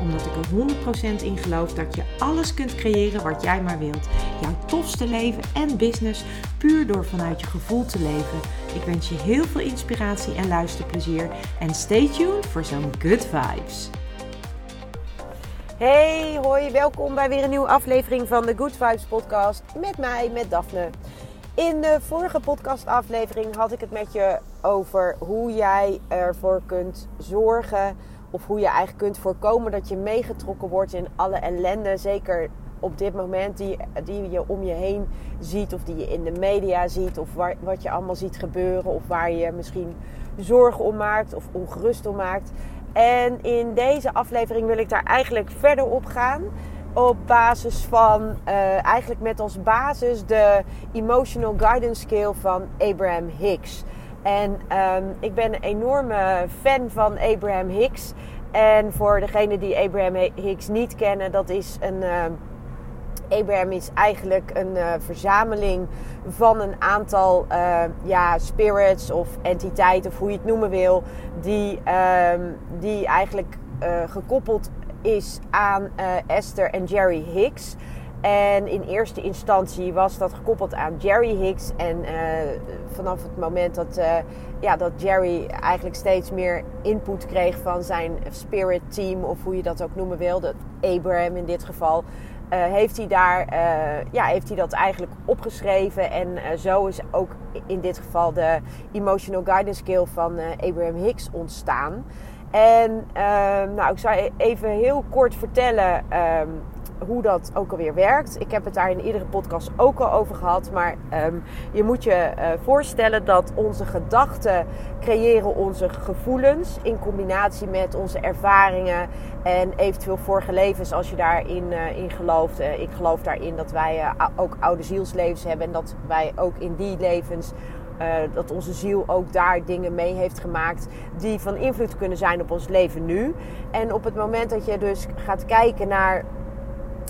Omdat ik er 100% in geloof dat je alles kunt creëren wat jij maar wilt. Jouw tofste leven en business puur door vanuit je gevoel te leven. Ik wens je heel veel inspiratie en luisterplezier. En stay tuned voor zo'n good vibes. Hey, hoi, welkom bij weer een nieuwe aflevering van de Good Vibes podcast met mij, met Daphne. In de vorige podcastaflevering had ik het met je over hoe jij ervoor kunt zorgen of hoe je eigenlijk kunt voorkomen dat je meegetrokken wordt in alle ellende, zeker op dit moment die, die je om je heen ziet of die je in de media ziet of wat je allemaal ziet gebeuren of waar je misschien zorgen om maakt of ongerust om maakt. En in deze aflevering wil ik daar eigenlijk verder op gaan op basis van, uh, eigenlijk met als basis de Emotional Guidance Scale van Abraham Hicks. En um, ik ben een enorme fan van Abraham Hicks. En voor degenen die Abraham Hicks niet kennen, dat is een. Uh, Abraham is eigenlijk een uh, verzameling van een aantal uh, ja, spirits of entiteiten, of hoe je het noemen wil, die, die eigenlijk gekoppeld is aan Esther en Jerry Hicks. En in eerste instantie was dat gekoppeld aan Jerry Hicks. En vanaf het moment dat, ja, dat Jerry eigenlijk steeds meer input kreeg van zijn spirit team, of hoe je dat ook noemen wil, dat Abraham in dit geval, uh, heeft hij daar, ja, heeft hij dat eigenlijk opgeschreven. En zo is ook in dit geval de Emotional Guidance Skill van Abraham Hicks ontstaan. En ehm, nou, ik zou e-, even heel kort vertellen um, hoe dat ook alweer werkt. Ik heb het daar in iedere podcast ook al over gehad. Maar um, je moet je uh, voorstellen dat onze gedachten creëren onze gevoelens. In combinatie met onze ervaringen en eventueel vorige levens als je daarin uh, in gelooft. Uh, ik geloof daarin dat wij ook oude zielslevens hebben. En dat wij ook in die levens dat onze ziel ook daar dingen mee heeft gemaakt die van invloed kunnen zijn op ons leven nu. En op het moment dat je dus gaat kijken naar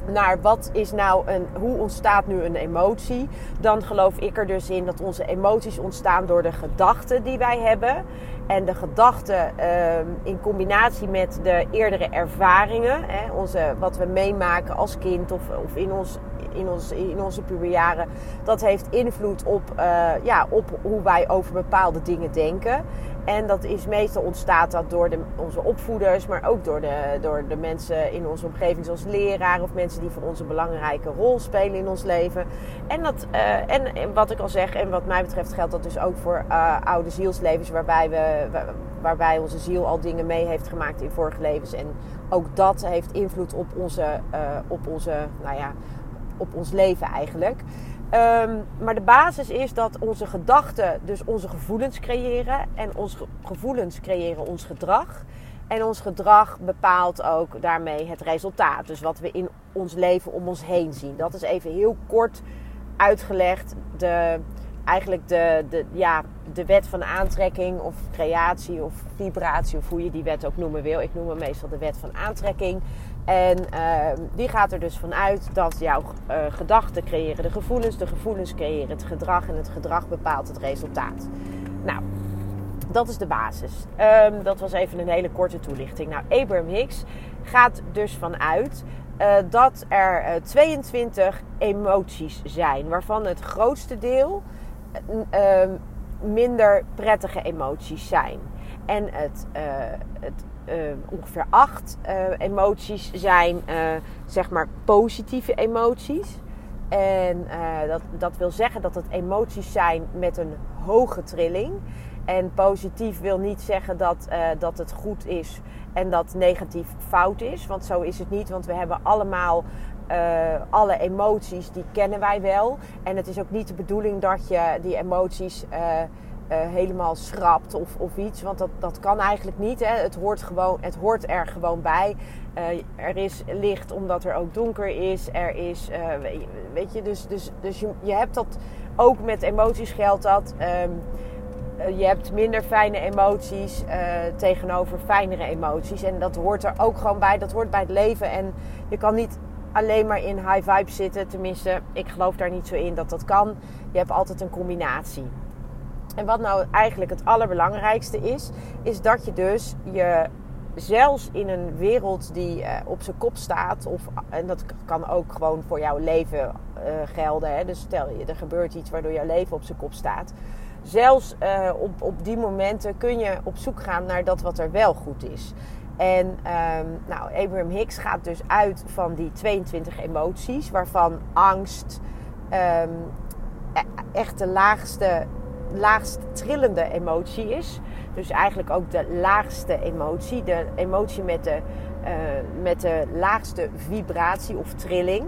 naar wat is nou een, hoe ontstaat nu een emotie, dan geloof ik er dus in dat onze emoties ontstaan door de gedachten die wij hebben. En de gedachten uh, in combinatie met de eerdere ervaringen, hè, onze, wat we meemaken als kind of, of in, ons, in, ons, in onze puberjaren, dat heeft invloed op, uh, ja, op hoe wij over bepaalde dingen denken. En dat is meestal ontstaat dat door de, onze opvoeders, maar ook door de, door de mensen in onze omgeving, zoals leraar of mensen die voor ons een belangrijke rol spelen in ons leven. En, dat, uh, en, wat ik al zeg, en wat mij betreft geldt dat dus ook voor uh, oude zielslevens, waarbij, we, waarbij onze ziel al dingen mee heeft gemaakt in vorige levens. En ook dat heeft invloed op onze, uh, op onze nou ja, op ons leven eigenlijk. Um, maar de basis is dat onze gedachten dus onze gevoelens creëren. En onze gevoelens creëren ons gedrag. En ons gedrag bepaalt ook daarmee het resultaat. Dus wat we in ons leven om ons heen zien. Dat is even heel kort uitgelegd. De, eigenlijk de, de, ja, de wet van aantrekking of creatie of vibratie. Of hoe je die wet ook noemen wil. Ik noem hem meestal de wet van aantrekking. En uh, die gaat er dus vanuit dat jouw uh, gedachten creëren de gevoelens, de gevoelens creëren het gedrag en het gedrag bepaalt het resultaat. Nou, dat is de basis. Um, dat was even een hele korte toelichting. Nou, Abraham Hicks gaat dus vanuit uh, dat er 22 emoties zijn, waarvan het grootste deel minder prettige emoties zijn. En het, het uh, ongeveer acht uh, emoties zijn uh, zeg maar positieve emoties. En dat, dat wil zeggen dat het emoties zijn met een hoge trilling. En positief wil niet zeggen dat, dat het goed is en dat negatief fout is. Want zo is het niet, want we hebben allemaal alle emoties, die kennen wij wel. En het is ook niet de bedoeling dat je die emoties uh, helemaal schrapt of, of iets. Want dat, dat kan eigenlijk niet. Hè. Het, hoort gewoon, het hoort er gewoon bij. Er is licht omdat er ook donker is. Er is, weet je, dus, dus, dus je, je hebt dat ook met emoties geldt dat. Ehm, je hebt minder fijne emoties uh, tegenover fijnere emoties. En dat hoort er ook gewoon bij. Dat hoort bij het leven. En je kan niet alleen maar in high vibes zitten. Tenminste, ik geloof daar niet zo in dat dat kan. Je hebt altijd een combinatie. En wat nou eigenlijk het allerbelangrijkste is, is dat je dus je zelfs in een wereld die uh, op zijn kop staat, of, en dat kan ook gewoon voor jouw leven gelden. Hè? Dus stel je, er gebeurt iets waardoor jouw leven op zijn kop staat. Zelfs uh, op, op die momenten kun je op zoek gaan naar dat wat er wel goed is. En um, nou, Abraham Hicks gaat dus uit van die 22 emoties, waarvan angst um, echt de laagste, laagst trillende emotie is. Dus eigenlijk ook de laagste emotie, de emotie met de, uh, met de laagste vibratie of trilling.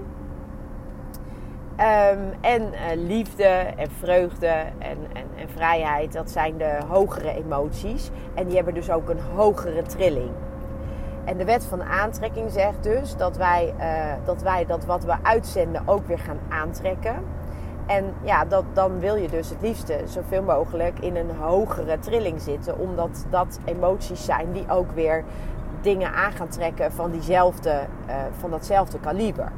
Um, en uh, liefde en vreugde en, en, en, vrijheid, dat zijn de hogere emoties. En die hebben dus ook een hogere trilling. En de wet van aantrekking zegt dus dat wij, uh, dat wij dat wat we uitzenden ook weer gaan aantrekken. En ja, dat, dan wil je dus het liefste zoveel mogelijk in een hogere trilling zitten. Omdat dat emoties zijn die ook weer dingen aan gaan trekken van, diezelfde, uh, van datzelfde kaliber.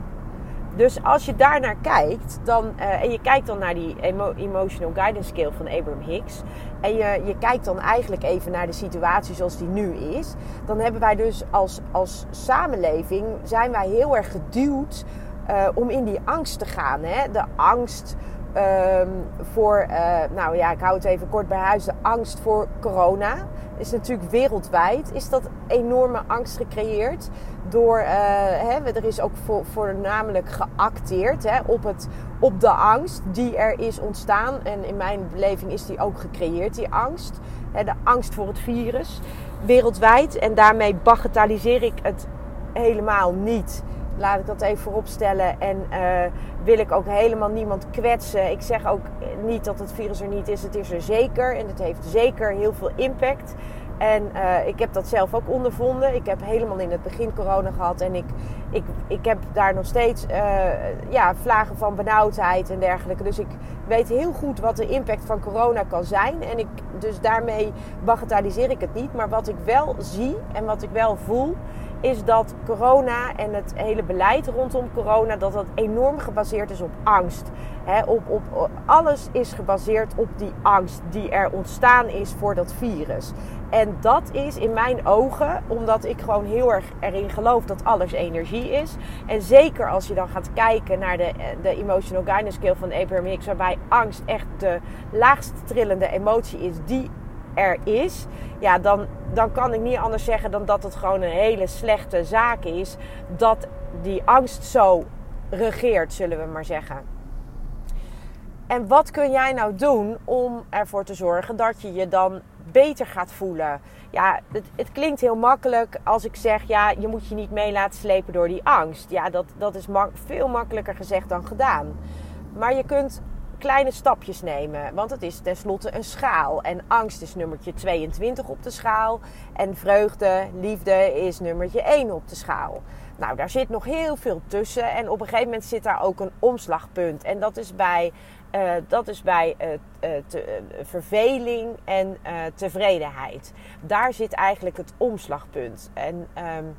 Dus als je daar naar kijkt, dan, uh, en je kijkt dan naar die emo Emotional Guidance Scale van Abraham Hicks. En je, je kijkt dan eigenlijk even naar de situatie zoals die nu is. Dan hebben wij dus als, als samenleving, zijn wij heel erg geduwd uh, om in die angst te gaan. Hè? De angst um, voor, uh, nou ja, ik hou het even kort bij huis. De angst voor corona is natuurlijk wereldwijd. Is dat enorme angst gecreëerd door, uh, hè, er is ook voor, voornamelijk geacteerd hè, op, het, op de angst die er is ontstaan. En in mijn beleving is die ook gecreëerd, die angst. Hè, de angst voor het virus wereldwijd. En daarmee bagatelliseer ik het helemaal niet. Laat ik dat even vooropstellen. En uh, wil ik ook helemaal niemand kwetsen. Ik zeg ook niet dat het virus er niet is. Het is er zeker. En het heeft zeker heel veel impact. En uh, ik heb dat zelf ook ondervonden. Ik heb helemaal in het begin corona gehad. En ik, ik, ik heb daar nog steeds uh, ja, vlagen van benauwdheid en dergelijke. Dus ik weet heel goed wat de impact van corona kan zijn. En ik, dus daarmee bagatelliseer ik het niet. Maar wat ik wel zie en wat ik wel voel is dat corona en het hele beleid rondom corona, dat dat enorm gebaseerd is op angst. He, op, op, alles is gebaseerd op die angst die er ontstaan is voor dat virus. En dat is in mijn ogen, omdat ik gewoon heel erg erin geloof dat alles energie is. En zeker als je dan gaat kijken naar de, de Emotional Guidance Scale van Abraham Hicks, waarbij angst echt de laagst trillende emotie is die er is, ja, dan, dan kan ik niet anders zeggen dan dat het gewoon een hele slechte zaak is dat die angst zo regeert, zullen we maar zeggen. En wat kun jij nou doen om ervoor te zorgen dat je je dan beter gaat voelen? Ja, het, het, klinkt heel makkelijk als ik zeg, ja, je moet je niet mee laten slepen door die angst. Ja, dat, dat is veel makkelijker gezegd dan gedaan. Maar je kunt kleine stapjes nemen. Want het is tenslotte een schaal. En angst is nummertje 22 op de schaal. En vreugde, liefde is nummertje 1 op de schaal. Nou, daar zit nog heel veel tussen. En op een gegeven moment zit daar ook een omslagpunt. En dat is bij, uh, dat is bij uh, te, verveling en tevredenheid. Daar zit eigenlijk het omslagpunt. En... Um,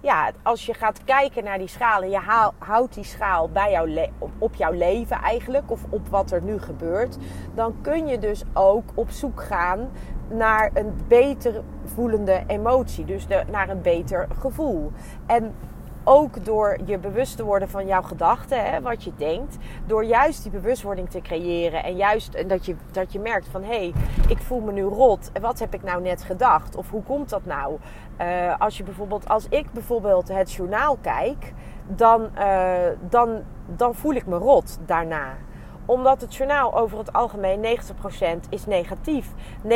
ja, als je gaat kijken naar die schalen, je houdt die schaal bij jouw op jouw leven eigenlijk, of op wat er nu gebeurt, dan kun je dus ook op zoek gaan naar een beter voelende emotie. Dus de, naar een beter gevoel. En ook door je bewust te worden van jouw gedachten, hè, wat je denkt. Door juist die bewustwording te creëren. En juist dat je, dat je merkt van hé, hey, ik voel me nu rot. Wat heb ik nou net gedacht? Of hoe komt dat nou? Uh, als je bijvoorbeeld, als ik bijvoorbeeld het journaal kijk, dan, uh, dan, dan voel ik me rot daarna omdat het journaal over het algemeen 90% is negatief. 90%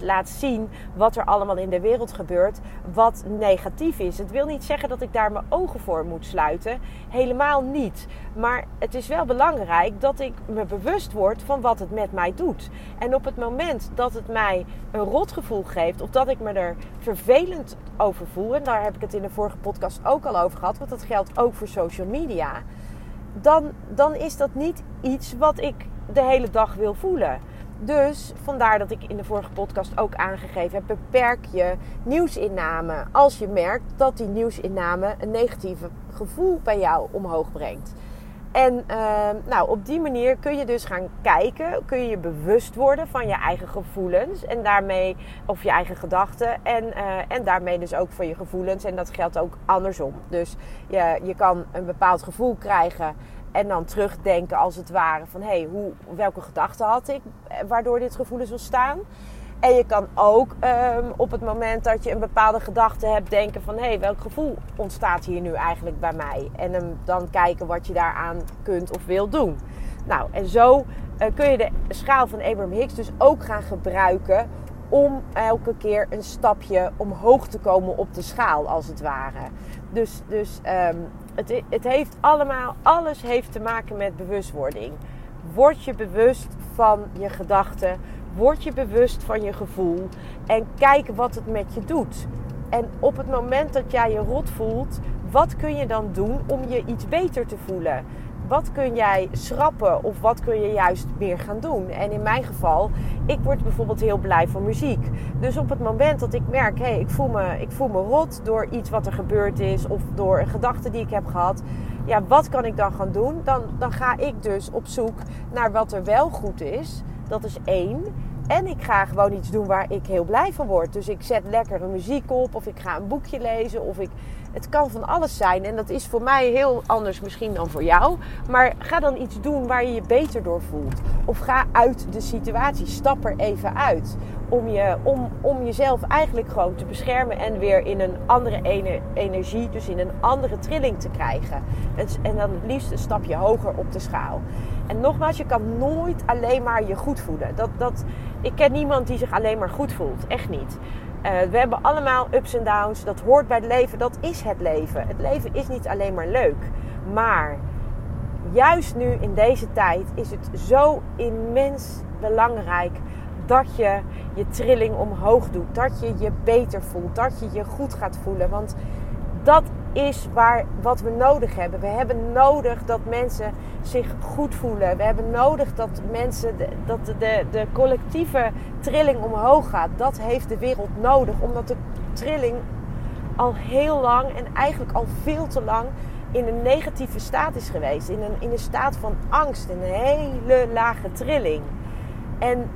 laat zien wat er allemaal in de wereld gebeurt wat negatief is. Het wil niet zeggen dat ik daar mijn ogen voor moet sluiten. Helemaal niet. Maar het is wel belangrijk dat ik me bewust word van wat het met mij doet. En op het moment dat het mij een rotgevoel geeft of dat ik me er vervelend over voel, en daar heb ik het in de vorige podcast ook al over gehad, want dat geldt ook voor social media dan, dan is dat niet iets wat ik de hele dag wil voelen. Dus vandaar dat ik in de vorige podcast ook aangegeven heb: beperk je nieuwsinname als je merkt dat die nieuwsinname een negatief gevoel bij jou omhoog brengt. En uh, nou, op die manier kun je dus gaan kijken, kun je je bewust worden van je eigen gevoelens en daarmee, of je eigen gedachten en, uh, en daarmee dus ook van je gevoelens. En dat geldt ook andersom. Dus je, je kan een bepaald gevoel krijgen en dan terugdenken als het ware van hé, hey, hoe, welke gedachten had ik eh, waardoor dit gevoel is ontstaan. En je kan ook um, op het moment dat je een bepaalde gedachte hebt denken van hé, hey, welk gevoel ontstaat hier nu eigenlijk bij mij? En dan kijken wat je daaraan kunt of wil doen. Nou, en zo uh, kun je de schaal van Abraham Hicks dus ook gaan gebruiken om elke keer een stapje omhoog te komen op de schaal, als het ware. Dus, dus um, het, het heeft allemaal, alles heeft te maken met bewustwording. Word je bewust van je gedachten. Word je bewust van je gevoel. En kijk wat het met je doet. En op het moment dat jij je rot voelt, wat kun je dan doen om je iets beter te voelen? wat kun jij schrappen of wat kun je juist meer gaan doen? En in mijn geval, ik word bijvoorbeeld heel blij van muziek. Dus op het moment dat ik merk, hé, hey, ik, voel me, ik voel me rot door iets wat er gebeurd is of door een gedachte die ik heb gehad. Ja, wat kan ik dan gaan doen? Dan, dan ga ik dus op zoek naar wat er wel goed is. Dat is één. En ik ga gewoon iets doen waar ik heel blij van word. Dus ik zet lekkere muziek op, of ik ga een boekje lezen, of ik. Het kan van alles zijn. En dat is voor mij heel anders misschien dan voor jou. Maar ga dan iets doen waar je je beter door voelt. Of ga uit de situatie. Stap er even uit. Om, je, om, om jezelf eigenlijk gewoon te beschermen en weer in een andere energie, dus in een andere trilling te krijgen. En, en dan het liefst een stapje hoger op de schaal. En nogmaals, je kan nooit alleen maar je goed voelen. Dat, dat, ik ken niemand die zich alleen maar goed voelt. Echt niet. Uh, we hebben allemaal ups en downs. Dat hoort bij het leven. Dat is het leven. Het leven is niet alleen maar leuk. Maar juist nu in deze tijd is het zo immens belangrijk dat je je trilling omhoog doet. Dat je je beter voelt. Dat je je goed gaat voelen. Want dat is waar, wat we nodig hebben. We hebben nodig dat mensen zich goed voelen. We hebben nodig dat mensen, de, dat de, de collectieve trilling omhoog gaat. Dat heeft de wereld nodig, omdat de trilling al heel lang en eigenlijk al veel te lang in een negatieve staat is geweest. In een, in een staat van angst, een hele lage trilling. En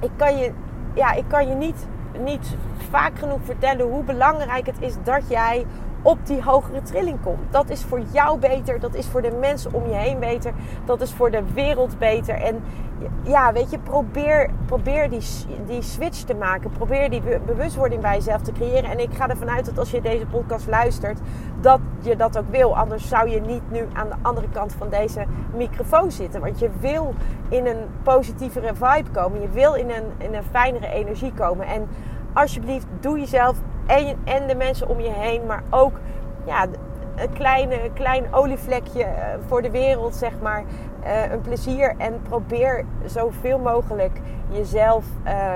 ik kan je, ja, ik kan je niet, niet vaak genoeg vertellen hoe belangrijk het is dat jij op die hogere trilling komt. Dat is voor jou beter, dat is voor de mensen om je heen beter, dat is voor de wereld beter. En ja, weet je, probeer, probeer die, die switch te maken. Probeer die bewustwording bij jezelf te creëren. En ik ga ervan uit dat als je deze podcast luistert, dat je dat ook wil. Anders zou je niet nu aan de andere kant van deze microfoon zitten. Want je wil in een positievere vibe komen. Je wil in een, in een fijnere energie komen. En alsjeblieft, doe jezelf en, en de mensen om je heen, maar ook ja, een kleine, klein olievlekje eh, voor de wereld, zeg maar. Uh, een plezier en probeer zoveel mogelijk jezelf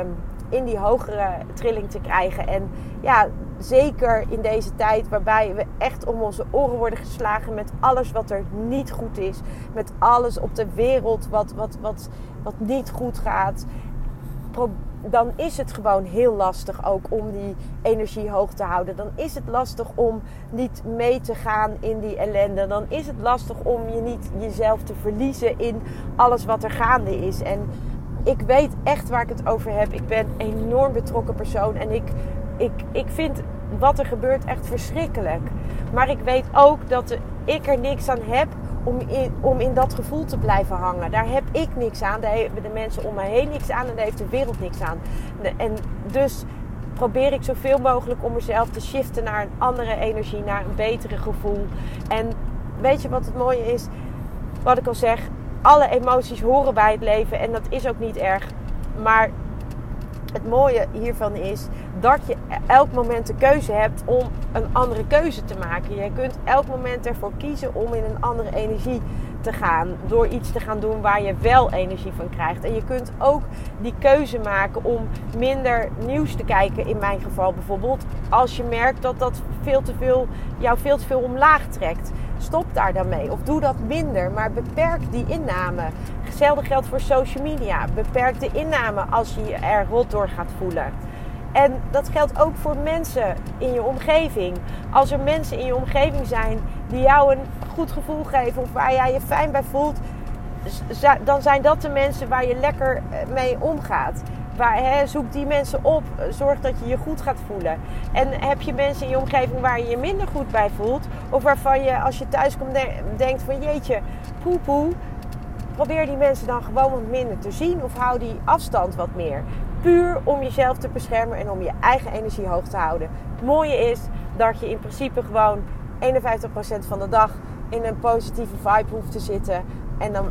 um, in die hogere trilling te krijgen. En ja, zeker in deze tijd waarbij we echt om onze oren worden geslagen met alles wat er niet goed is. Met alles op de wereld wat, wat, wat, wat niet goed gaat. Dan is het gewoon heel lastig ook om die energie hoog te houden. Dan is het lastig om niet mee te gaan in die ellende. Dan is het lastig om je niet jezelf te verliezen in alles wat er gaande is. En ik weet echt waar ik het over heb. Ik ben een enorm betrokken persoon en ik, ik, ik vind wat er gebeurt echt verschrikkelijk. Maar ik weet ook dat ik er niks aan heb om in, om in dat gevoel te blijven hangen. Daar heb ik niks aan, daar hebben de mensen om mij heen niks aan en daar heeft de wereld niks aan. En dus probeer ik zoveel mogelijk om mezelf te shiften naar een andere energie, naar een betere gevoel. En weet je wat het mooie is? Wat ik al zeg, alle emoties horen bij het leven en dat is ook niet erg. Maar het mooie hiervan is dat je elk moment de keuze hebt om een andere keuze te maken. Je kunt elk moment ervoor kiezen om in een andere energie te gaan. Door iets te gaan doen waar je wel energie van krijgt. En je kunt ook die keuze maken om minder nieuws te kijken. In mijn geval bijvoorbeeld. Als je merkt dat dat veel te veel, jou veel te veel omlaag trekt. Stop daar dan mee. Of doe dat minder, maar beperk die inname. Hetzelfde geldt voor social media. Beperk de inname als je je er rot door gaat voelen. En dat geldt ook voor mensen in je omgeving. Als er mensen in je omgeving zijn die jou een goed gevoel geven of waar jij je fijn bij voelt, dan zijn dat de mensen waar je lekker eh, mee omgaat. Hè, zoek die mensen op. Zorg dat je je goed gaat voelen. En heb je mensen in je omgeving waar je je minder goed bij voelt. Of waarvan je als je thuis komt denkt van jeetje, poe poe. Probeer die mensen dan gewoon wat minder te zien. Of hou die afstand wat meer. Puur om jezelf te beschermen en om je eigen energie hoog te houden. Het mooie is dat je in principe gewoon 51% van de dag in een positieve vibe hoeft te zitten. En, dan,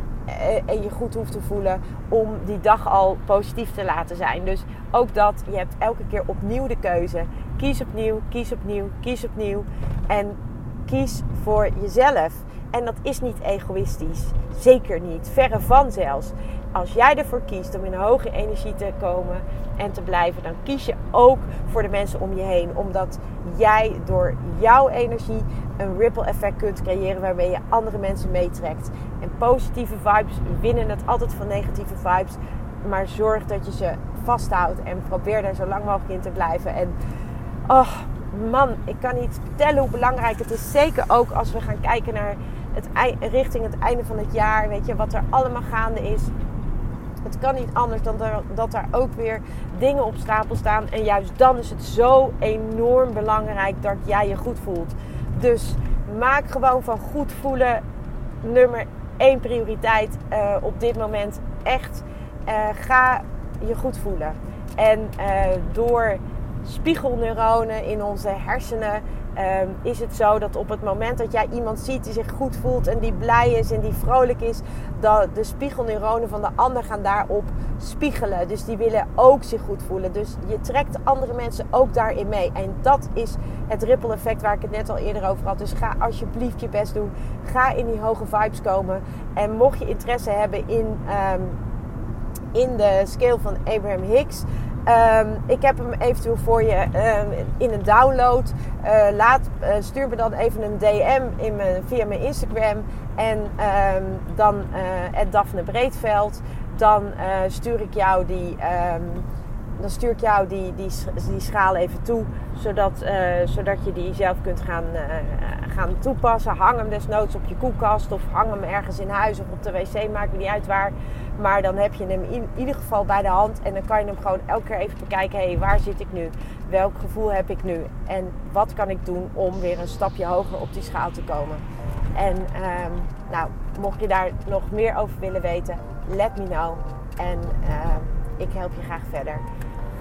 en je goed hoeft te voelen om die dag al positief te laten zijn. Dus ook dat, je hebt elke keer opnieuw de keuze. Kies opnieuw, kies opnieuw, kies opnieuw. En kies voor jezelf. En dat is niet egoïstisch. Zeker niet. Verre van zelfs. Als jij ervoor kiest om in hoge energie te komen en te blijven, dan kies je ook voor de mensen om je heen. Omdat jij door jouw energie een ripple effect kunt creëren waarmee je andere mensen meetrekt. En positieve vibes winnen het altijd van negatieve vibes. Maar zorg dat je ze vasthoudt en probeer daar zo lang mogelijk in te blijven. En oh man, ik kan niet vertellen hoe belangrijk het is. Zeker ook als we gaan kijken naar het, richting het einde van het jaar. Weet je, wat er allemaal gaande is. Het kan niet anders dan dat daar ook weer dingen op stapel staan. En juist dan is het zo enorm belangrijk dat jij je goed voelt. Dus maak gewoon van goed voelen nummer één prioriteit uh, op dit moment. Echt, uh, ga je goed voelen. En uh, door spiegelneuronen in onze hersenen um, is het zo dat op het moment dat jij iemand ziet die zich goed voelt en die blij is en die vrolijk is, dat de spiegelneuronen van de ander gaan daarop spiegelen. Dus die willen ook zich goed voelen. Dus je trekt andere mensen ook daarin mee. En dat is het ripple effect waar ik het net al eerder over had. Dus ga alsjeblieft je best doen. Ga in die hoge vibes komen. En mocht je interesse hebben in, um, in de scale van Abraham Hicks. Um, ik heb hem eventueel voor je um, in een download. Uh, laat, uh, stuur me dan even een DM in mijn, via mijn Instagram. En um, dan uh, Daphne Breedveld. Dan stuur ik jou die dan stuur ik jou die, die, die schaal even toe. Zodat, uh, zodat je die zelf kunt gaan, uh, gaan toepassen. Hang hem desnoods op je koelkast of hang hem ergens in huis of op de wc. Maakt me niet uit waar. Maar dan heb je hem in ieder geval bij de hand. En dan kan je hem gewoon elke keer even bekijken. Hé, hey, waar zit ik nu? Welk gevoel heb ik nu? En wat kan ik doen om weer een stapje hoger op die schaal te komen? En um, nou, mocht je daar nog meer over willen weten, let me know. En uh, ik help je graag verder.